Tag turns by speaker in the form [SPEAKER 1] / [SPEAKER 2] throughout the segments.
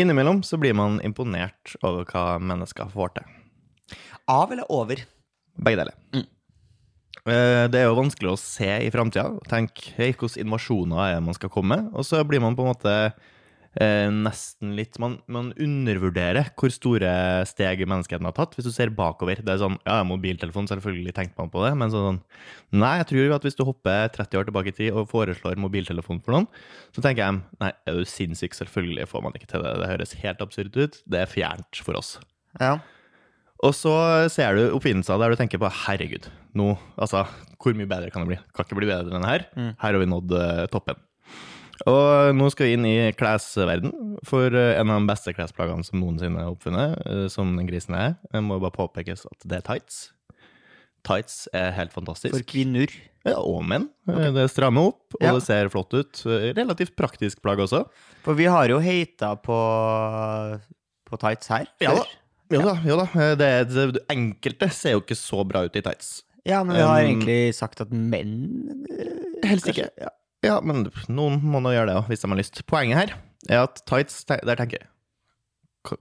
[SPEAKER 1] Innimellom så blir man imponert over hva mennesker får til.
[SPEAKER 2] Av eller over?
[SPEAKER 1] Begge deler.
[SPEAKER 2] Mm.
[SPEAKER 1] Eh, Det er jo vanskelig å se i framtida. Tenk hvordan hvilke innovasjoner er man skal komme med. Og så blir man på en måte eh, nesten litt man, man undervurderer hvor store steg menneskeheten har tatt, hvis du ser bakover. Det er sånn, ja, mobiltelefon, selvfølgelig tenkte man på det, men sånn Nei, jeg tror at hvis du hopper 30 år tilbake i tid og foreslår mobiltelefon for noen, så tenker jeg nei, er du sinnssyk? Selvfølgelig får man ikke til det. Det høres helt absurd ut. Det er fjernt for oss.
[SPEAKER 2] Ja.
[SPEAKER 1] Og så ser du oppfinnelser der du tenker på herregud, nå, altså, hvor mye bedre kan det bli? Kan ikke bli bedre enn her.
[SPEAKER 2] Mm.
[SPEAKER 1] Her har vi nådd uh, toppen. Og nå skal vi inn i klesverden for eh, en av de beste klesplaggene som noensinne er oppfunnet, eh, som den grisen er. Det må bare påpekes at det er tights. Tights er helt fantastisk.
[SPEAKER 2] For kvinner.
[SPEAKER 1] Ja, og menn. Okay. Det strammer opp, og
[SPEAKER 2] Ja.
[SPEAKER 1] det ser flott ut. Eh, Relativt praktisk plagg også.
[SPEAKER 2] For vi har jo heita på, på tights her
[SPEAKER 1] Ja da. Jo da, jo da. Eh, Det, det, enkelte ser jo ikke så bra ut i tights.
[SPEAKER 2] Ja, men vi har
[SPEAKER 1] Um,
[SPEAKER 2] egentlig sagt at menn eh,
[SPEAKER 1] Helst ikke.
[SPEAKER 2] Ja.
[SPEAKER 1] Ja, men noen må nå gjøre det òg, hvis de har lyst. Poenget her er at tights, der tenker jeg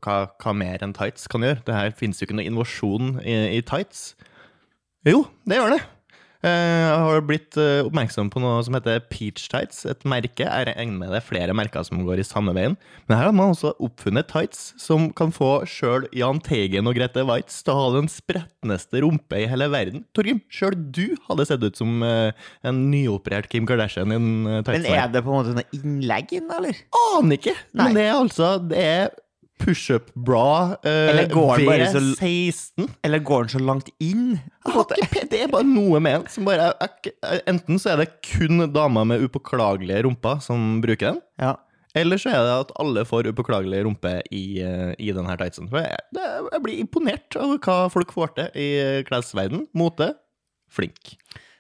[SPEAKER 1] hva- hva, mer enn tights kan gjøre? Det her finnes jo ikke noe innovasjon i, i tights. Jo, det gjør det. Eh, Jeg har blitt eh, oppmerksom på noe som heter Peach Tights, et merke. Jeg regner med det er flere merker som går i samme veien. Men her har man også oppfunnet tights som kan få sjøl Jahn Teigen og Grete Waitz til å ha den spretneste rumpe i hele verden. Torgrim, sjøl du hadde sett ut som eh, en nyoperert Kim Kardashian i en eh, tights.
[SPEAKER 2] Men er det på en måte noe innlegg inn, eller?
[SPEAKER 1] Aner ikke!
[SPEAKER 2] Nei.
[SPEAKER 1] Men det er altså Det er pushup-bra eh,
[SPEAKER 2] Eller går den bare
[SPEAKER 1] V16.
[SPEAKER 2] Eller går den så langt inn?
[SPEAKER 1] Ikke Det er bare noe med den som bare Enten så er det kun damer med upåklagelige rumper som bruker den,
[SPEAKER 2] Ja.
[SPEAKER 1] eller så er det at alle får upåklagelig rumpe i, eh, i denne tightsen. Jeg, det, jeg blir imponert over hva folk får til i klesverden. Mote flink.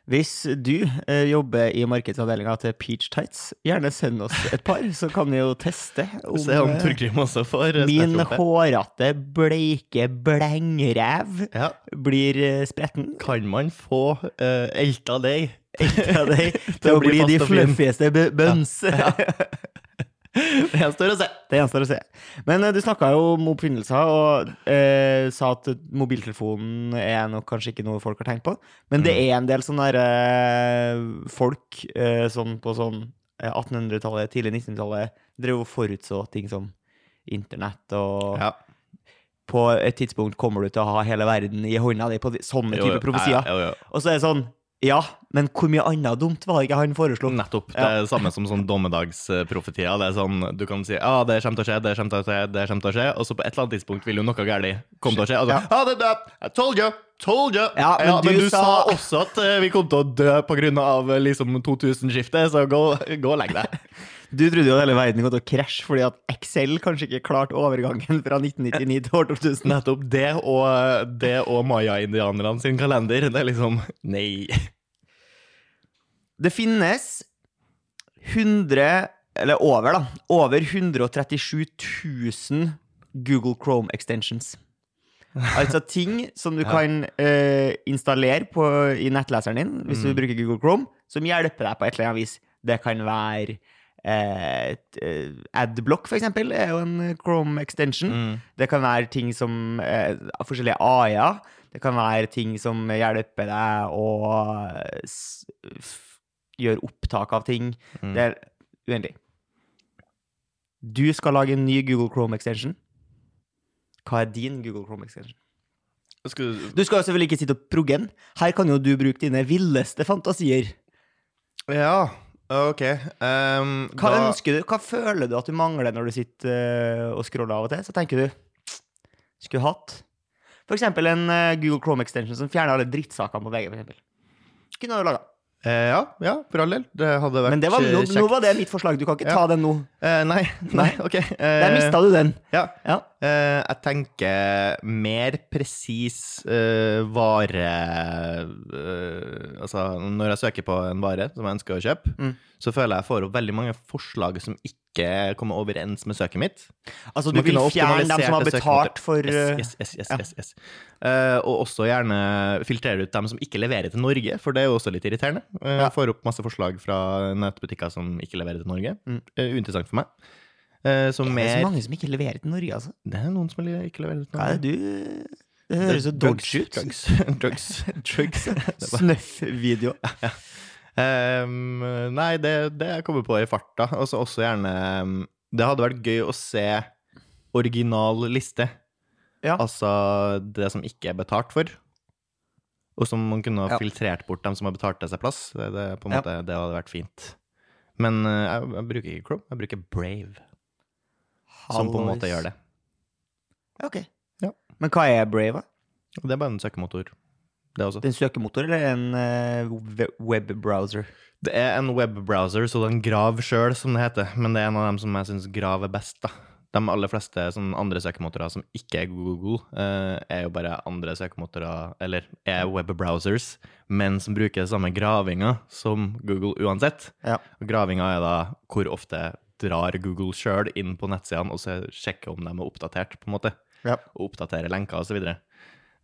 [SPEAKER 2] Hvis du eh, jobber i markedsavdelinga til Peach Tights, gjerne send oss et par, så kan vi jo teste om,
[SPEAKER 1] Se om Torgrim også får eh,
[SPEAKER 2] min hårete, bleike blengrev
[SPEAKER 1] Ja.
[SPEAKER 2] blir eh, spretten.
[SPEAKER 1] Kan man få eh, elta deg?
[SPEAKER 2] Elta deg
[SPEAKER 1] Til å bli
[SPEAKER 2] de
[SPEAKER 1] fluffieste og
[SPEAKER 2] Ja. bøns.
[SPEAKER 1] Det gjenstår å se.
[SPEAKER 2] Det gjenstår å se. Men eh, du snakka jo om oppfinnelser, og eh, sa at mobiltelefonen er nok kanskje ikke noe folk har tenkt på. Men
[SPEAKER 1] Mm.
[SPEAKER 2] det er en del sånne der, eh, folk eh, sånn på sånn eh, 1800-tallet, tidlig 1900-tallet, drev og forutså ting som internett og
[SPEAKER 1] Ja.
[SPEAKER 2] På et tidspunkt kommer du til å ha hele verden i hånda di på sånne type profesier. Og så er det sånn Ja, men hvor mye annet dumt var det ikke han foreslo?
[SPEAKER 1] Nettopp. Det er det samme som sånn dommedagsprofetier. Det er sånn, Du kan si ja, det kommer til å skje, det kommer til å skje, det kommer til å skje, og så på et eller annet tidspunkt vil jo noe galt komme til å skje. Og så,
[SPEAKER 2] Ja.
[SPEAKER 1] ah, det det. I told you! Told you!
[SPEAKER 2] Ja, men
[SPEAKER 1] men
[SPEAKER 2] du
[SPEAKER 1] du sa også at eh, vi kom til å dø av eh, liksom 2000-skiftet, så gå, gå og legg deg.
[SPEAKER 2] Du trodde jo at hele verden kom til å krasje fordi at Excel kanskje ikke klarte overgangen fra 1999 til år 2000.
[SPEAKER 1] Nettopp det og, det og maya-indianerne sin kalender. Det er liksom Nei.
[SPEAKER 2] Det finnes 100, eller over da, over 137 000 Google Chrome extensions. Altså ting som du kan uh, installere på, i nettleseren din hvis du bruker Google Chrome, som hjelper deg på et eller annet vis. Det kan være uh, Adblock, for eksempel, er jo en Chrome extension.
[SPEAKER 1] Mm.
[SPEAKER 2] Det kan være ting som uh, forskjellige AI-er. Det kan være ting som hjelper deg å gjøre opptak av ting.
[SPEAKER 1] Mm.
[SPEAKER 2] Det er uendelig. Du skal lage en ny Google Chrome extension. Hva er din Google Chrome extension?
[SPEAKER 1] Skal du
[SPEAKER 2] Du skal jo selvfølgelig ikke sitte og progge den. Her kan jo du bruke dine villeste fantasier.
[SPEAKER 1] Ja, OK. Um,
[SPEAKER 2] Hva
[SPEAKER 1] da-
[SPEAKER 2] ønsker du? Hva føler du at du mangler når du sitter eh, og scroller av og til? Så tenker du Skulle hatt for eksempel en eh, Google Chrome extension som fjerner alle drittsakene på VG, for eksempel. Kunne du laga.
[SPEAKER 1] Eh, ja, ja, for all del. Det hadde vært
[SPEAKER 2] Men det var, nå,
[SPEAKER 1] kjekt.
[SPEAKER 2] nå var det mitt forslag. Du kan ikke
[SPEAKER 1] Ja.
[SPEAKER 2] ta den nå.
[SPEAKER 1] Eh, nei, nei, OK. Eh,
[SPEAKER 2] Der mista du den.
[SPEAKER 1] Ja.
[SPEAKER 2] Ja.
[SPEAKER 1] Eh, jeg tenker mer presis eh, vare eh, Altså, når jeg søker på en vare som jeg ønsker å kjøpe,
[SPEAKER 2] Mm.
[SPEAKER 1] så føler jeg jeg får opp veldig mange forslag som ikke kommer overens med søket mitt.
[SPEAKER 2] Altså, du vil fjerne dem som har betalt for
[SPEAKER 1] Yes, Yes, yes, yes, yes, Ja. Uh, og også gjerne filtrere ut dem som ikke leverer til Norge, for det er jo også litt irriterende. Uh,
[SPEAKER 2] Ja.
[SPEAKER 1] Får opp masse forslag fra nettbutikker som ikke leverer til Norge.
[SPEAKER 2] Mm.
[SPEAKER 1] Uh, uinteressant for meg. Eh, så
[SPEAKER 2] Det er så mange som ikke leverer til Norge, altså.
[SPEAKER 1] Det er noen som ikke leverer ut
[SPEAKER 2] Hva er det du Det høres jo dodgy ut.
[SPEAKER 1] Drugs. Drugs.
[SPEAKER 2] Drugs. Snøff-video.
[SPEAKER 1] Ehm, nei, det, det jeg kommer på i farta. Og så også gjerne ehm, Det hadde vært gøy å se original liste.
[SPEAKER 2] Ja.
[SPEAKER 1] Altså det som ikke er betalt for. Og som man kunne ha
[SPEAKER 2] Ja.
[SPEAKER 1] filtrert bort dem som har betalt seg plass. Det, det, på en
[SPEAKER 2] Ja.
[SPEAKER 1] måte, det hadde vært fint. Men uh, jeg, jeg bruker ikke Chrome, jeg bruker Brave, som på en måte gjør det.
[SPEAKER 2] Ok.
[SPEAKER 1] Ja.
[SPEAKER 2] Men hva er Brave? da?
[SPEAKER 1] Det er bare en søkemotor. Det.
[SPEAKER 2] Det er en søkemotor eller en eh, webbrowser?
[SPEAKER 1] Det er en webbrowser, så den Grav sjøl, som det heter. Men det er en av dem som jeg syns Grav er best, da. De aller fleste sånn andre søkemotorer som ikke er Google, uh, er jo bare andre søkemotorer, eller er webbrowsers, men som bruker samme gravinga som Google uansett.
[SPEAKER 2] Ja.
[SPEAKER 1] Og gravinga er da hvor ofte drar Google sjøl inn på nettsidene og så sjekker om de er oppdatert, på en måte.
[SPEAKER 2] Ja.
[SPEAKER 1] Og oppdaterer lenker osv. Uh,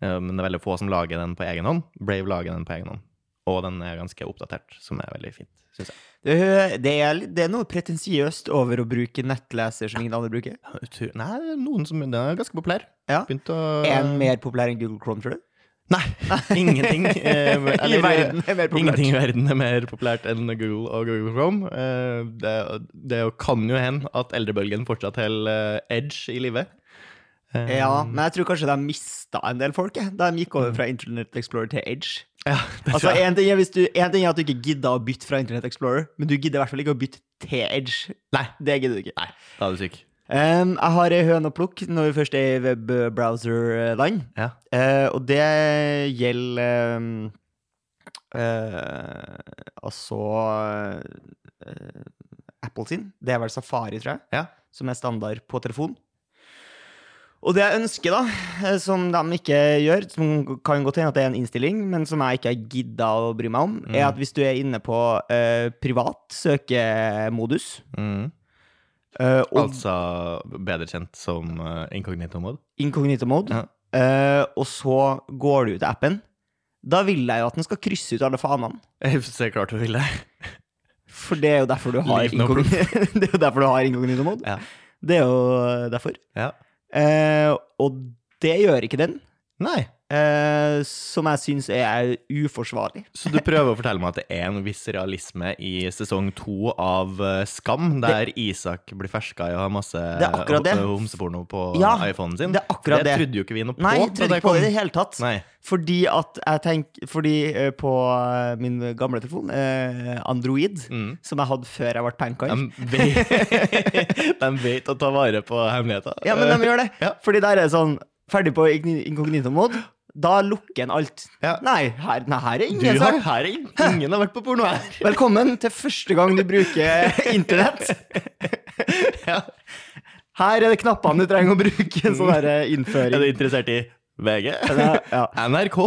[SPEAKER 1] men det er veldig få som lager den på egen hånd. Brave lager den på egen hånd. Og den er ganske oppdatert, som er veldig fint, syns jeg.
[SPEAKER 2] Det, det, er, det er noe pretensiøst over å bruke nettleser som ingen andre bruker.
[SPEAKER 1] Nei, noen som Den er ganske populær.
[SPEAKER 2] Ja.
[SPEAKER 1] Begynt å
[SPEAKER 2] Er den mer populær enn Google Chrome, tror du?
[SPEAKER 1] Nei, ingenting. eh,
[SPEAKER 2] I verden er mer populært.
[SPEAKER 1] Ingenting i verden er mer populært enn Google og Google Chrome. Eh, Det, det kan jo hende at eldrebølgen fortsatt holder eh, Edge i live.
[SPEAKER 2] Ja, men jeg tror kanskje de mista en del folk jeg, da de gikk over fra Internet Explorer til Edge.
[SPEAKER 1] ja,
[SPEAKER 2] Altså, en ting, er du, en ting er at du ikke gidder å bytte fra Internet Explorer, men du gidder i hvert fall ikke å bytte til Edge.
[SPEAKER 1] Nei,
[SPEAKER 2] Det gidder du ikke.
[SPEAKER 1] nei, da er du syk.
[SPEAKER 2] Um, jeg har ei høne å plukke når vi først er i webbrowser-land.
[SPEAKER 1] Ja.
[SPEAKER 2] Uh, og det gjelder um, uh, Altså uh, Apple sin. Det er vel Safari, tror jeg,
[SPEAKER 1] Ja.
[SPEAKER 2] som er standard på telefon. Og det jeg ønsker, da, eh, som de ikke gjør, som kan godt hende at det er en innstilling, men som jeg ikke har gidda å bry meg om, er
[SPEAKER 1] Mm.
[SPEAKER 2] at hvis du er inne på uh, privat søkemodus
[SPEAKER 1] Mm.
[SPEAKER 2] uh,
[SPEAKER 1] Altså bedre kjent som uh, incognito mode.
[SPEAKER 2] incognito mode,
[SPEAKER 1] Ja.
[SPEAKER 2] og så går du ut av appen, da vil jeg jo at den skal krysse ut alle fanene.
[SPEAKER 1] Så klart du vil det.
[SPEAKER 2] For det er jo derfor du har,
[SPEAKER 1] Leave no
[SPEAKER 2] incogn det er jo derfor du har incognito mode.
[SPEAKER 1] Ja.
[SPEAKER 2] Det er jo derfor.
[SPEAKER 1] ja.
[SPEAKER 2] Eh, og det gjør ikke den,
[SPEAKER 1] Nei.
[SPEAKER 2] Eh, som jeg syns er uforsvarlig.
[SPEAKER 1] Så du prøver å fortelle meg at det er en viss realisme i sesong to av eh, Skam, der Isak blir ferska i å ha masse
[SPEAKER 2] det.
[SPEAKER 1] ho- homseporno på
[SPEAKER 2] Ja,
[SPEAKER 1] iPhonen sin?
[SPEAKER 2] det er akkurat det.
[SPEAKER 1] Det trodde jo ikke vi noe på.
[SPEAKER 2] Nei, jeg trodde
[SPEAKER 1] det
[SPEAKER 2] ikke på det i det hele tatt.
[SPEAKER 1] Nei.
[SPEAKER 2] Fordi at jeg tenker Fordi eh, på eh, min gamle telefon, eh, Android,
[SPEAKER 1] Mm.
[SPEAKER 2] som jeg hadde før jeg ble pankar
[SPEAKER 1] De vet, å ta vare på hemmeligheter.
[SPEAKER 2] Ja, men de gjør det.
[SPEAKER 1] Ja.
[SPEAKER 2] Fordi der er det sånn Ferdig på igni- incognito mode. Da lukker en alt.
[SPEAKER 1] Ja.
[SPEAKER 2] Nei, her, nei, her er
[SPEAKER 1] Du
[SPEAKER 2] ingen
[SPEAKER 1] har her er ingen, ingen har vært på porno her.
[SPEAKER 2] Velkommen til første gang du bruker internett.
[SPEAKER 1] Ja.
[SPEAKER 2] Her er det knappene du trenger å bruke. En sånn der eh,
[SPEAKER 1] Er du interessert i VG?
[SPEAKER 2] Ja, ja.
[SPEAKER 1] NRK?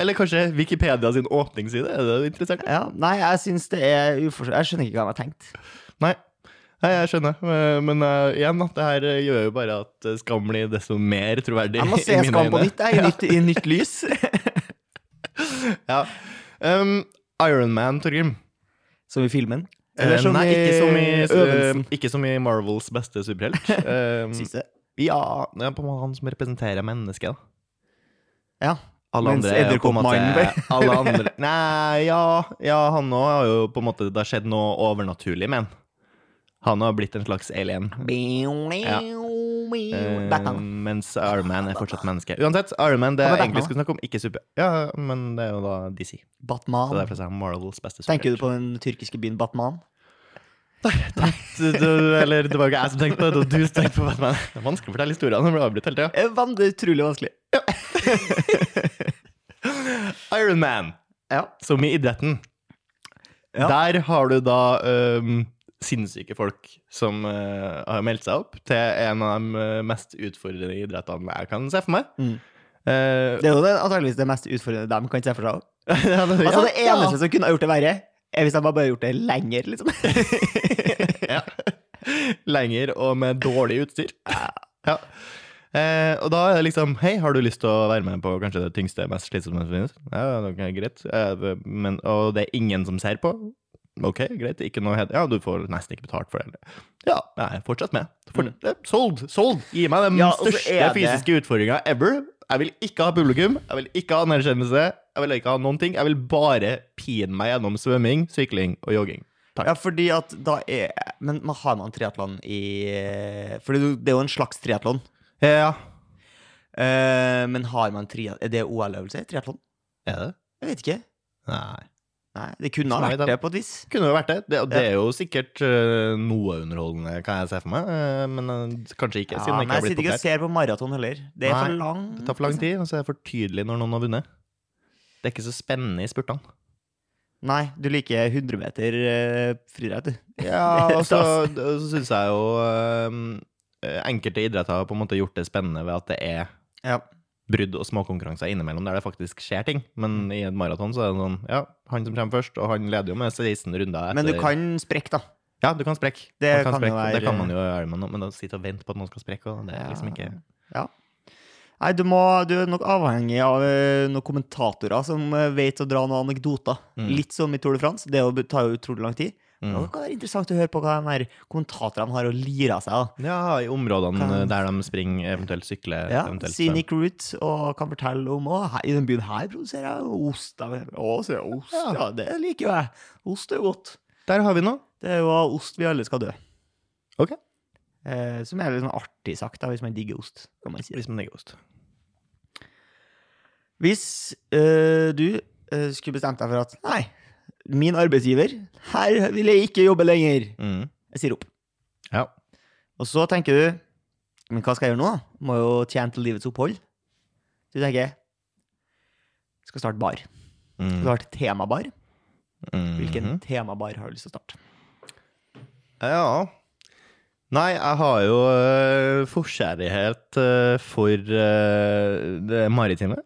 [SPEAKER 1] Eller kanskje Wikipedia sin åpningsside? Er det du interessert i?
[SPEAKER 2] Ja, nei, jeg syns det er uforsvarlig. Jeg skjønner ikke hva han har tenkt.
[SPEAKER 1] Nei. Nei, jeg skjønner. Eh, Men uh, igjen, at det her eh, gjør jo bare at Skam blir desto mer troverdig.
[SPEAKER 2] Jeg må se Skam på nytt, jeg, i nytt, i nytt lys.
[SPEAKER 1] Ja. Um, Iron Man, Torgrim.
[SPEAKER 2] Som i filmen. Eller som
[SPEAKER 1] Nei,
[SPEAKER 2] i
[SPEAKER 1] ikke som i,
[SPEAKER 2] øvelsen.
[SPEAKER 1] ikke som i Marvels beste superhelt. Um,
[SPEAKER 2] Siste.
[SPEAKER 1] ja, det er på en måte han som representerer mennesket. da.
[SPEAKER 2] Ja.
[SPEAKER 1] Alle
[SPEAKER 2] Mens
[SPEAKER 1] andre er på en måte alle andre, Nei, ja, ja han òg har jo på en måte Det har skjedd noe overnaturlig med han. Han har blitt en slags alien. Eh,
[SPEAKER 2] Batman.
[SPEAKER 1] mens Iron Man er fortsatt menneske. Uansett, Iron Man det jeg egentlig skulle snakke om, ikke super... Ja, men det er jo da DC. Så
[SPEAKER 2] Batman.
[SPEAKER 1] derfor er det Marvels beste
[SPEAKER 2] Tenker du på den tyrkiske byen Batman?
[SPEAKER 1] Du, du, eller det var jo ikke jeg som tenkte på det, det var du som tenkte på Batman. Det er vanskelig å fortelle historier når du blir avbrutt hele tida.
[SPEAKER 2] Er veldig utrolig vanskelig.
[SPEAKER 1] Iron Man,
[SPEAKER 2] Ja.
[SPEAKER 1] som i idretten.
[SPEAKER 2] Ja.
[SPEAKER 1] Der har du da øhm, sinnssyke folk som uh, har meldt seg opp til en av de øh, mest utfordrende idrettene jeg kan se for meg.
[SPEAKER 2] Mm.
[SPEAKER 1] Uh,
[SPEAKER 2] Det er jo det, antageligvis det mest utfordrende de kan se for seg.
[SPEAKER 1] ja, det,
[SPEAKER 2] Altså, det
[SPEAKER 1] ja,
[SPEAKER 2] eneste som kunne ha gjort det verre, er hvis de bare gjort det lenger, liksom.
[SPEAKER 1] ja. Lenger og med dårlig utstyr. Ja. Eh, og da er det liksom Hei, har du lyst til å være med på kanskje det tyngste, mest slitsomme som finnes? Ja, det er greit. Eh, men, og det er ingen som ser på. Ok, greit. Ikke noe hed... Ja, du får nesten ikke betalt for det. eller? Ja, nei, fortsett med. For, Sold! Sold! Gi meg den
[SPEAKER 2] Mm. Ja,
[SPEAKER 1] største
[SPEAKER 2] er det-
[SPEAKER 1] fysiske utfordringa ever. Jeg vil ikke ha publikum. Jeg vil ikke ha anerkjennelse. Jeg vil ikke ha noen ting. Jeg vil bare pine meg gjennom svømming, sykling og jogging. Takk.
[SPEAKER 2] Ja, fordi at da er Men man har man triatlon i For det det er jo en slags triatlon.
[SPEAKER 1] Ja.
[SPEAKER 2] Eh, men har man triatlon Er det OL-øvelse? Triatlon?
[SPEAKER 1] Er det?
[SPEAKER 2] Jeg vet ikke.
[SPEAKER 1] Nei.
[SPEAKER 2] Nei, Det kunne ha vært det på et vis.
[SPEAKER 1] Kunne jo vært det. Det, det er jo sikkert uh, noe underholdende, kan jeg se for meg. Uh, men uh, kanskje ikke,
[SPEAKER 2] Ja,
[SPEAKER 1] siden det ikke
[SPEAKER 2] jeg
[SPEAKER 1] har blitt
[SPEAKER 2] sitter ikke og ser på maraton heller. Det er
[SPEAKER 1] Nei,
[SPEAKER 2] for lang
[SPEAKER 1] Det tar for lang tid, og så er det for tydelig når noen har vunnet. Det er ikke så spennende i spurtene.
[SPEAKER 2] Nei, du liker 100 meter uh, friidrett, du.
[SPEAKER 1] Ja, og så, så syns jeg jo enkelte idretter har på en måte gjort det spennende ved at det er
[SPEAKER 2] Ja.
[SPEAKER 1] Brudd og småkonkurranser innimellom der det faktisk skjer ting. Men i et maraton så er det sånn Ja, han som kommer først, og han leder jo med 16 runder etter
[SPEAKER 2] Men du kan sprekke, da.
[SPEAKER 1] Ja, du kan sprekke.
[SPEAKER 2] Det kan, kan
[SPEAKER 1] sprek.
[SPEAKER 2] være-
[SPEAKER 1] Det kan man jo gjøre, men, men å sitte og vente på at noen skal sprekke, og det er liksom ikke
[SPEAKER 2] Ja. Nei, du, må, du er nok avhengig av eh, noen kommentatorer som eh, vet å dra noen anekdoter.
[SPEAKER 1] Mm.
[SPEAKER 2] Litt som i Tour de France. Det tar jo utrolig lang tid.
[SPEAKER 1] Mm.
[SPEAKER 2] Det kan være interessant å høre på hva de her kommentatorene har å lire av seg. da.
[SPEAKER 1] Ja, i områdene
[SPEAKER 2] Kan-
[SPEAKER 1] der de springer, eventuelt sykler,
[SPEAKER 2] Ja,
[SPEAKER 1] eventuelt
[SPEAKER 2] Scenic route, og kan fortelle om å, her, I den byen her produserer jeg ost. Å, sier jeg ost?
[SPEAKER 1] Ja.
[SPEAKER 2] Ja. det liker jo jeg. Ost er jo godt.
[SPEAKER 1] Der har vi noe.
[SPEAKER 2] Det er jo av ost vi alle skal dø.
[SPEAKER 1] Ok.
[SPEAKER 2] Eh, som er litt sånn artig sagt, da, hvis man digger ost. kan man si.
[SPEAKER 1] Hvis man digger ost.
[SPEAKER 2] Hvis øh, du øh, skulle bestemt deg for at nei, min arbeidsgiver, her vil jeg ikke jobbe lenger.
[SPEAKER 1] Mm.
[SPEAKER 2] Jeg sier opp.
[SPEAKER 1] Ja.
[SPEAKER 2] Og så tenker du Men hva skal jeg gjøre nå? da? Må jo tjene til livets opphold. Så Du tenker jeg skal starte bar.
[SPEAKER 1] Mm.
[SPEAKER 2] Har et temabar. Hvilken
[SPEAKER 1] Mhm.
[SPEAKER 2] temabar har du lyst til å starte?
[SPEAKER 1] Ja. Nei, jeg har jo uh, forkjærlighet øh, for øh, det maritime.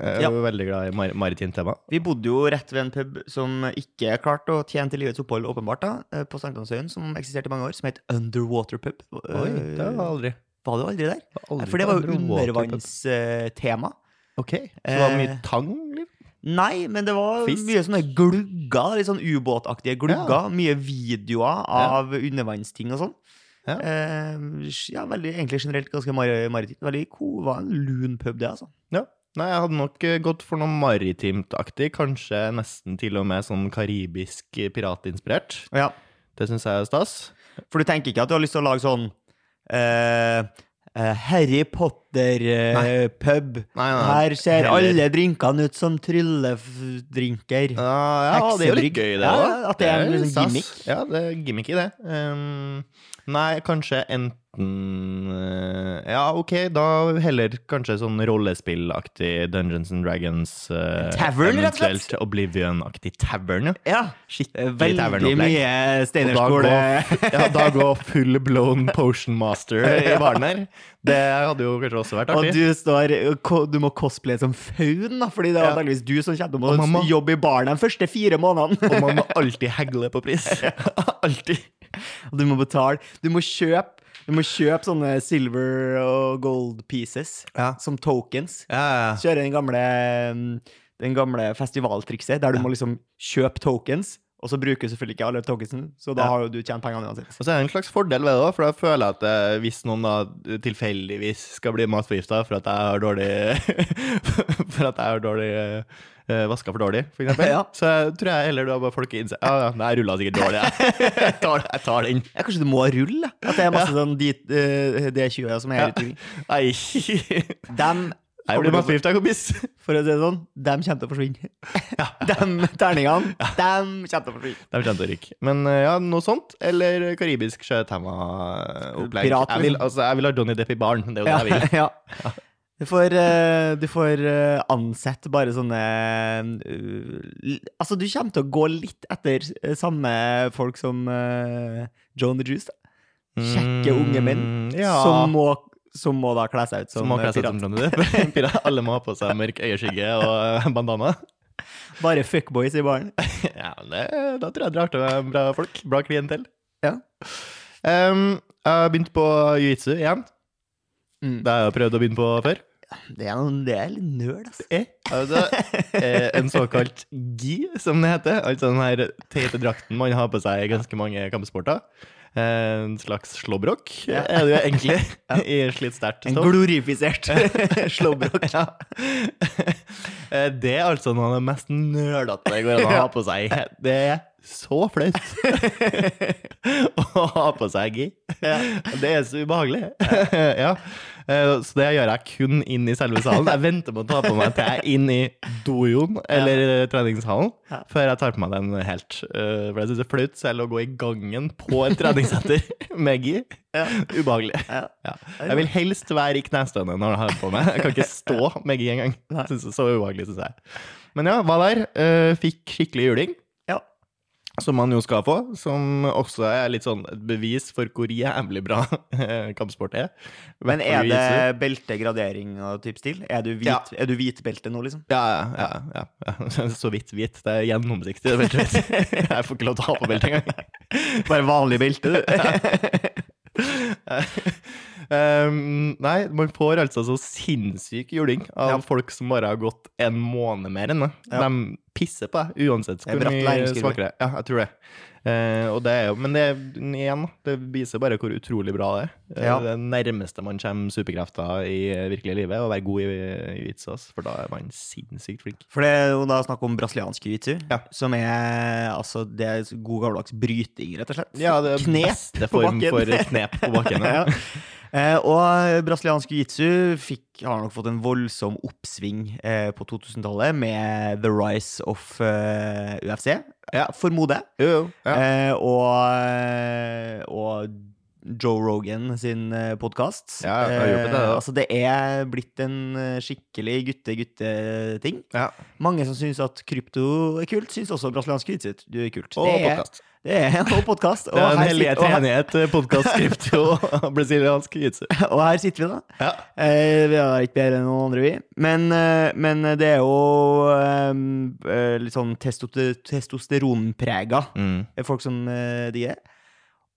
[SPEAKER 1] Jeg er
[SPEAKER 2] Ja.
[SPEAKER 1] jo veldig glad i mar maritimt tema.
[SPEAKER 2] Vi bodde jo rett ved en pub som ikke klarte å tjene til livets opphold, åpenbart, da, eh, på Sankthansøyen, som eksisterte i mange år, som het Underwater Pub.
[SPEAKER 1] Oi, det var jeg aldri.
[SPEAKER 2] Var du aldri der?
[SPEAKER 1] aldri
[SPEAKER 2] For det var jo undervannstema.
[SPEAKER 1] Ok, så det var mye
[SPEAKER 2] Eh,
[SPEAKER 1] tang? eller?
[SPEAKER 2] Nei, men det var
[SPEAKER 1] Fisk?
[SPEAKER 2] mye sånne glugger, litt sånn ubåtaktige glugger. Mye videoer av undervannsting og sånn.
[SPEAKER 1] Ja.
[SPEAKER 2] Eh, ja, veldig, egentlig generelt ganske mar maritimt. Veldig cool. Var en lun pub, det, altså.
[SPEAKER 1] Ja. Nei, jeg hadde nok eh, gått for noe maritimt-aktig. Kanskje nesten til og med sånn karibisk eh, piratinspirert.
[SPEAKER 2] Ja.
[SPEAKER 1] Det syns jeg er stas.
[SPEAKER 2] For du tenker ikke at du har lyst til å lage sånn eh, eh, Harry Potter-pub.
[SPEAKER 1] Nei,
[SPEAKER 2] Her ser
[SPEAKER 1] heller-
[SPEAKER 2] alle drinkene ut som trylledrinker.
[SPEAKER 1] Ja, ja det er jo litt gøy, det
[SPEAKER 2] Ja, at det er en liksom gimmick.
[SPEAKER 1] Ja, det er gimmick i det. Um, nei, kanskje enten eh, Ja, ok, da heller kanskje sånn rollespillaktig Dungeons and Dragons. Uh,
[SPEAKER 2] Tavern, rett og slett?
[SPEAKER 1] Oblivion-aktig tavern, ja.
[SPEAKER 2] Ja.
[SPEAKER 1] Skikkelig
[SPEAKER 2] Veldig
[SPEAKER 1] tavernopplegg.
[SPEAKER 2] mye Steinerskole.
[SPEAKER 1] ja, da gå full blown potion master i baren her. Det hadde jo kanskje også vært artig.
[SPEAKER 2] Og du står Du må cosplaye som faun, da, fordi det er
[SPEAKER 1] Ja.
[SPEAKER 2] antakeligvis du som kommer til å jobbe i baren de første fire månedene.
[SPEAKER 1] Og man må alltid hegle på pris. Alltid.
[SPEAKER 2] Du må betale. Du må kjøpe Du må kjøpe sånne silver og gold pieces
[SPEAKER 1] Ja.
[SPEAKER 2] som tokens.
[SPEAKER 1] Ja, ja.
[SPEAKER 2] Kjøre den gamle, mm, den gamle festivaltrikset der du må liksom kjøpe tokens, og så bruker du selvfølgelig ikke alle tokensen, så da har jo du tjent pengene uansett.
[SPEAKER 1] Og så er det en slags fordel ved det òg, for da føler jeg at eh, hvis noen da tilfeldigvis skal bli matforgifta for at jeg har dårlig For at jeg har dårlig uh, vaska for dårlig, for eksempel,
[SPEAKER 2] Ja.
[SPEAKER 1] så tror jeg heller da bare folk innser Ja, ja, nei, jeg rulla sikkert dårlig, jeg. jeg, tar, jeg tar den.
[SPEAKER 2] Ja, kanskje du må rulle? At det er masse sånn dit, eh, D20 som er
[SPEAKER 1] Ja.
[SPEAKER 2] ute i
[SPEAKER 1] Nei.
[SPEAKER 2] Dem
[SPEAKER 1] Jeg blir matforgifta, kompis.
[SPEAKER 2] For å si det sånn, dem kommer til å forsvinne. De terningene, dem kommer til å forsvinne.
[SPEAKER 1] De kommer til å ryke. Men eh, ja, noe sånt. Eller karibisk sjøtema-opplegg. Jeg, vil- altså, jeg vil ha Johnny Depp i baren. Det er jo det jeg vil.
[SPEAKER 2] ja. Du får, eh, du får eh, ansette bare sånne eh, Altså, du kommer til å gå litt etter samme folk som Joan the Juice. da. Kjekke unge menn
[SPEAKER 1] Mm, ja.
[SPEAKER 2] som, må, som må da kle seg ut som,
[SPEAKER 1] Som må pirat. som
[SPEAKER 2] pirat.
[SPEAKER 1] Alle må ha på seg mørk øyeskygge og bandana.
[SPEAKER 2] Bare fuckboys i baren.
[SPEAKER 1] Ja, det, da tror jeg drar til med bra folk. Bra klientell.
[SPEAKER 2] Ja.
[SPEAKER 1] Um, jeg har begynt på jiu-jitsu igjen.
[SPEAKER 2] Mm.
[SPEAKER 1] Det har jeg prøvd å begynne på før.
[SPEAKER 2] Det er, noen, det er litt nøl, altså.
[SPEAKER 1] Eh, altså, eh, en såkalt gi, som det heter. Altså den her teite drakten man har på seg i ganske mange kampsporter. Eh, En slags slåbrok
[SPEAKER 2] Ja.
[SPEAKER 1] er det jo egentlig, i slitt sterkt
[SPEAKER 2] En glorifisert slåbrok.
[SPEAKER 1] Ja. Eh, Det er altså noe av det mest nølete det går an å ha på seg. Det er så flaut å ha på seg gi. Det er så ubehagelig. Ja. Eh, Så det gjør jeg kun inn i selve salen. Jeg venter på å ta på meg til jeg er inn i dojoen eller ja. treningshallen,
[SPEAKER 2] Ja.
[SPEAKER 1] før jeg tar på meg den helt. Eh, For jeg syns det er flaut selv å gå i gangen på et treningssenter med gi.
[SPEAKER 2] Ja.
[SPEAKER 1] Ubehagelig. Jeg vil helst være i knestående når jeg har på meg. Jeg kan ikke stå med gi engang. Så ubehagelig, syns jeg. Men ja, var der. eh, Fikk skikkelig juling. Som man jo skal få. Som også er litt sånn et bevis for hvor jævlig bra eh, kampsport er.
[SPEAKER 2] Men er det
[SPEAKER 1] jiu-jitsu.
[SPEAKER 2] belte, gradering og type stil? Er du, hvit,
[SPEAKER 1] Ja.
[SPEAKER 2] er du hvitbelte nå, liksom?
[SPEAKER 1] Ja, ja, ja, ja. Så vidt hvit. Det er gjennomsiktig. vet. Jeg får ikke lov til å ha på belte engang.
[SPEAKER 2] Bare vanlig belte, du?
[SPEAKER 1] Um, nei, man får altså så sinnssyk juling av
[SPEAKER 2] Ja.
[SPEAKER 1] folk som bare har gått en måned mer enn det.
[SPEAKER 2] Ja.
[SPEAKER 1] De pisser på deg, uansett
[SPEAKER 2] Det
[SPEAKER 1] hvor mye svakere. Ja, jeg tror det. Uh, det er jo, men det, igjen, det viser bare hvor utrolig bra det er. Eh,
[SPEAKER 2] Ja.
[SPEAKER 1] Det nærmeste man kommer superkrefter i eh, virkelige livet, å være god i, i vitser. for da er man sinnssykt flink.
[SPEAKER 2] For det er jo da snakk om brasiliansk jiu-jitsu,
[SPEAKER 1] Ja.
[SPEAKER 2] som er altså det er god gammeldags bryting, rett og slett.
[SPEAKER 1] Ja, det er
[SPEAKER 2] Knep
[SPEAKER 1] beste form for knep på bakken.
[SPEAKER 2] ja. Eh, og brasiliansk jiu-jitsu har nok fått en voldsom oppsving eh, på 2000-tallet med the rise of eh, UFC,
[SPEAKER 1] Ja.
[SPEAKER 2] formoder jeg.
[SPEAKER 1] Ja.
[SPEAKER 2] Eh, og, eh, og Joe Rogan sin podkast.
[SPEAKER 1] Ja, da.
[SPEAKER 2] altså det er blitt en eh, skikkelig gutte-gutte-ting.
[SPEAKER 1] ja.
[SPEAKER 2] Mange som syns at krypto er kult, syns også brasiliansk jiu-jitsu er kult.
[SPEAKER 1] Og
[SPEAKER 2] det
[SPEAKER 1] podcast.
[SPEAKER 2] Det er en podkast.
[SPEAKER 1] Det er en
[SPEAKER 2] og
[SPEAKER 1] enighet, podkast-skript og brasiliansk jiu-jitsu.
[SPEAKER 2] Og her sitter vi, da.
[SPEAKER 1] Ja.
[SPEAKER 2] Eh, vi er ikke bedre enn noen andre, vi. Men, eh, men det er jo eh, eh, litt sånn testo testosteronprega
[SPEAKER 1] Mm.
[SPEAKER 2] folk som eh, digger.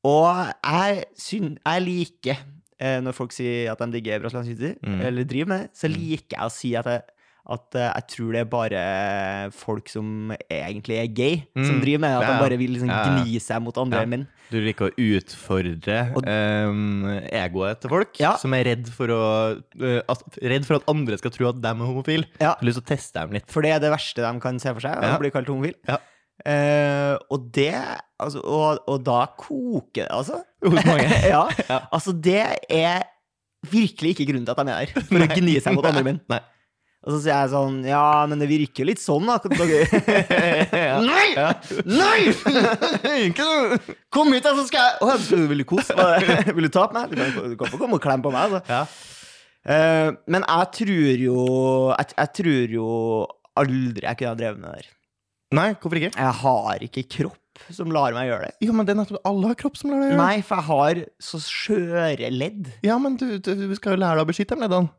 [SPEAKER 2] Og jeg, syn, jeg liker eh, når folk sier at de digger brasiliansk jiu-jitsu,
[SPEAKER 1] Mm.
[SPEAKER 2] eller driver med det, så liker jeg å si at jeg, at uh, jeg tror det er bare folk som egentlig er gay, som
[SPEAKER 1] Mm.
[SPEAKER 2] driver med det. At
[SPEAKER 1] Ja,
[SPEAKER 2] de bare vil liksom
[SPEAKER 1] Ja,
[SPEAKER 2] gni seg mot andre
[SPEAKER 1] Ja.
[SPEAKER 2] menn.
[SPEAKER 1] Du liker å utfordre
[SPEAKER 2] Og-
[SPEAKER 1] um, egoet til folk
[SPEAKER 2] Ja.
[SPEAKER 1] som er redd for, å, uh, at, redd for at andre skal tro at de er homofile.
[SPEAKER 2] Ja.
[SPEAKER 1] Har lyst til å teste dem litt.
[SPEAKER 2] For det er det verste de kan se for seg, å bli kalt homofil.
[SPEAKER 1] Ja.
[SPEAKER 2] Eh, og det altså, og, og da koker det, altså.
[SPEAKER 1] Hos mange.
[SPEAKER 2] ja, altså det er virkelig ikke grunnen til at de er der. For å gni seg mot andre menn.
[SPEAKER 1] Nei.
[SPEAKER 2] Og så sier jeg sånn Ja, men det virker jo litt sånn, da. ja. Nei!
[SPEAKER 1] Ja.
[SPEAKER 2] Nei! Kom hit, da, så skal jeg Å, skal Vil du kose meg? Vil du ta på meg? Du kan, få komme og klemme på meg. Altså.
[SPEAKER 1] Ja.
[SPEAKER 2] Uh, men jeg tror jo jeg, jeg tror jo aldri jeg kunne ha drevet med det der.
[SPEAKER 1] Nei, hvorfor ikke?
[SPEAKER 2] Jeg har ikke kropp som lar meg gjøre det.
[SPEAKER 1] Jo, men det er nettopp alle har kropp som lar deg gjøre det.
[SPEAKER 2] Nei, for jeg har så skjøre ledd.
[SPEAKER 1] Ja, men du, du, du skal jo lære deg å beskytte de leddene.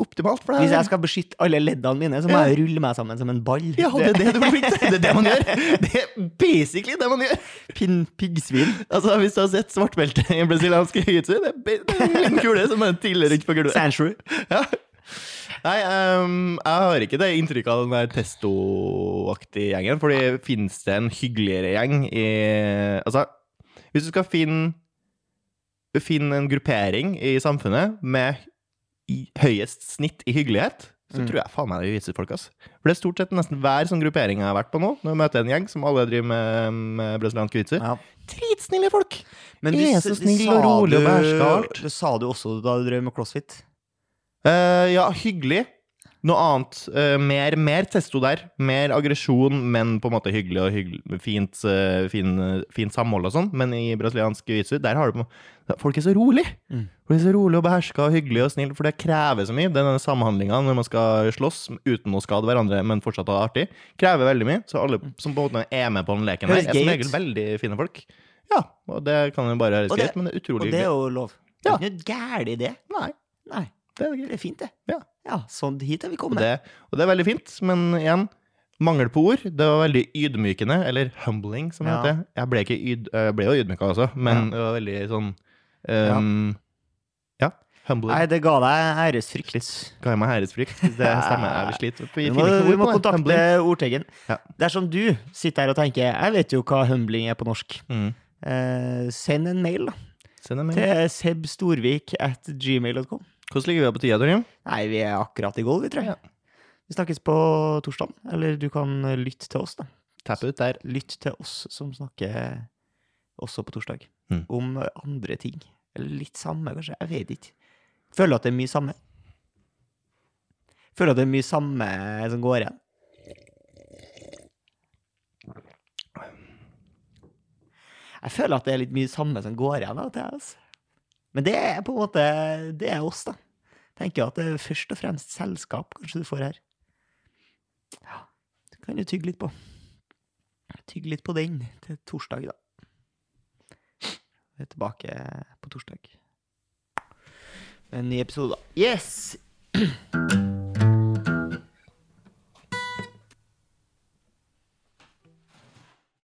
[SPEAKER 1] Optimalt for deg.
[SPEAKER 2] Hvis jeg skal beskytte alle leddene mine, så må jeg rulle meg sammen som en ball.
[SPEAKER 1] Ja, det er det du blir flink til. Det er det man gjør. Det er basically det man gjør.
[SPEAKER 2] Pin, piggsvin.
[SPEAKER 1] Altså, Hvis du har sett svartbelte i brasiliansk jiu-jitsu, det er det er en kule som bare tidligere rundt på gulvet.
[SPEAKER 2] Sandshrew.
[SPEAKER 1] Ja. Nei, um, jeg har ikke det inntrykket av den der testo-aktige gjengen. Fordi fins det en hyggeligere gjeng i Altså, hvis du skal finne Finne en gruppering i samfunnet med høyest snitt i hyggelighet, så
[SPEAKER 2] Mm.
[SPEAKER 1] tror jeg faen meg det viser jiu-jitsu-folk. ass. For det er stort sett nesten hver sånn gruppering jeg har vært på nå, når jeg møter en gjeng som alle driver med, med brasiliansk jiu-jitsu.
[SPEAKER 2] Ja.
[SPEAKER 1] Dritsnille folk!
[SPEAKER 2] Men
[SPEAKER 1] Er så
[SPEAKER 2] snille
[SPEAKER 1] snill og rolig og
[SPEAKER 2] bærskalt
[SPEAKER 1] behersker alt.
[SPEAKER 2] Det sa du også da du drev med crossfit.
[SPEAKER 1] Uh, ja, hyggelig. Noe annet. Uh, mer, mer testo der. Mer aggresjon, men på en måte hyggelig og hyggelig, fint, uh, fin, eh, fint samhold og sånn. Men i brasiliansk jiu-jitsu, der har du på Folk er så rolig!
[SPEAKER 2] Mm.
[SPEAKER 1] Folk er så rolig og beherska og hyggelig og snill, for det krever så mye. Denne samhandlinga når man skal slåss uten å skade hverandre, men fortsatt ha det artig, krever veldig mye. Så alle som på en måte er med på den leken, her, er som regel veldig fine folk. Ja, og det kan jo bare høres greit, men det er utrolig hyggelig.
[SPEAKER 2] Og det er jo lov. Det er ikke noe gærent i det.
[SPEAKER 1] Nei,
[SPEAKER 2] Nei,
[SPEAKER 1] det er
[SPEAKER 2] det er fint, det.
[SPEAKER 1] Ja.
[SPEAKER 2] Ja, sånn hit er vi kommet.
[SPEAKER 1] det, og det er veldig fint, men igjen Mangel på ord. Det var veldig ydmykende, eller humbling, som det
[SPEAKER 2] Ja.
[SPEAKER 1] heter. Jeg ble, ikke yd, jeg ble jo ydmyka også, men det var veldig sånn um, Humbling.
[SPEAKER 2] Nei, det ga deg æresfrykt.
[SPEAKER 1] Ga jeg meg æresfrykt? Det stemmer. Jeg sliter. slite. Vi
[SPEAKER 2] må, vi må kontakte
[SPEAKER 1] Humbling.
[SPEAKER 2] ordteggen.
[SPEAKER 1] Ja.
[SPEAKER 2] Dersom du sitter her og tenker Jeg vet jo hva humbling er på norsk.
[SPEAKER 1] Mm.
[SPEAKER 2] Eh, send en mail da,
[SPEAKER 1] Send en mail.
[SPEAKER 2] til sebstorvik at gmail.com.
[SPEAKER 1] Hvordan ligger vi på tida, Torgrim?
[SPEAKER 2] Nei, vi er akkurat i goal, vi, tror jeg. Vi snakkes på torsdag. Eller du kan lytte til oss, da.
[SPEAKER 1] Tapp ut der.
[SPEAKER 2] Lytt til oss som snakker også på torsdag.
[SPEAKER 1] Mm.
[SPEAKER 2] Om andre ting. Eller litt samme, kanskje. Jeg vet ikke. Føler at det er mye samme. Føler at det er mye samme som går igjen. Jeg føler at det er litt mye samme som går igjen til. Altså. Men det er på en måte Det er oss, da. Tenker at det er først og fremst selskap kanskje du får her. Ja, det kan du tygge litt på. Tygge litt på den til torsdag, da. Vi er tilbake på torsdag. Med en ny episode, da. Yes!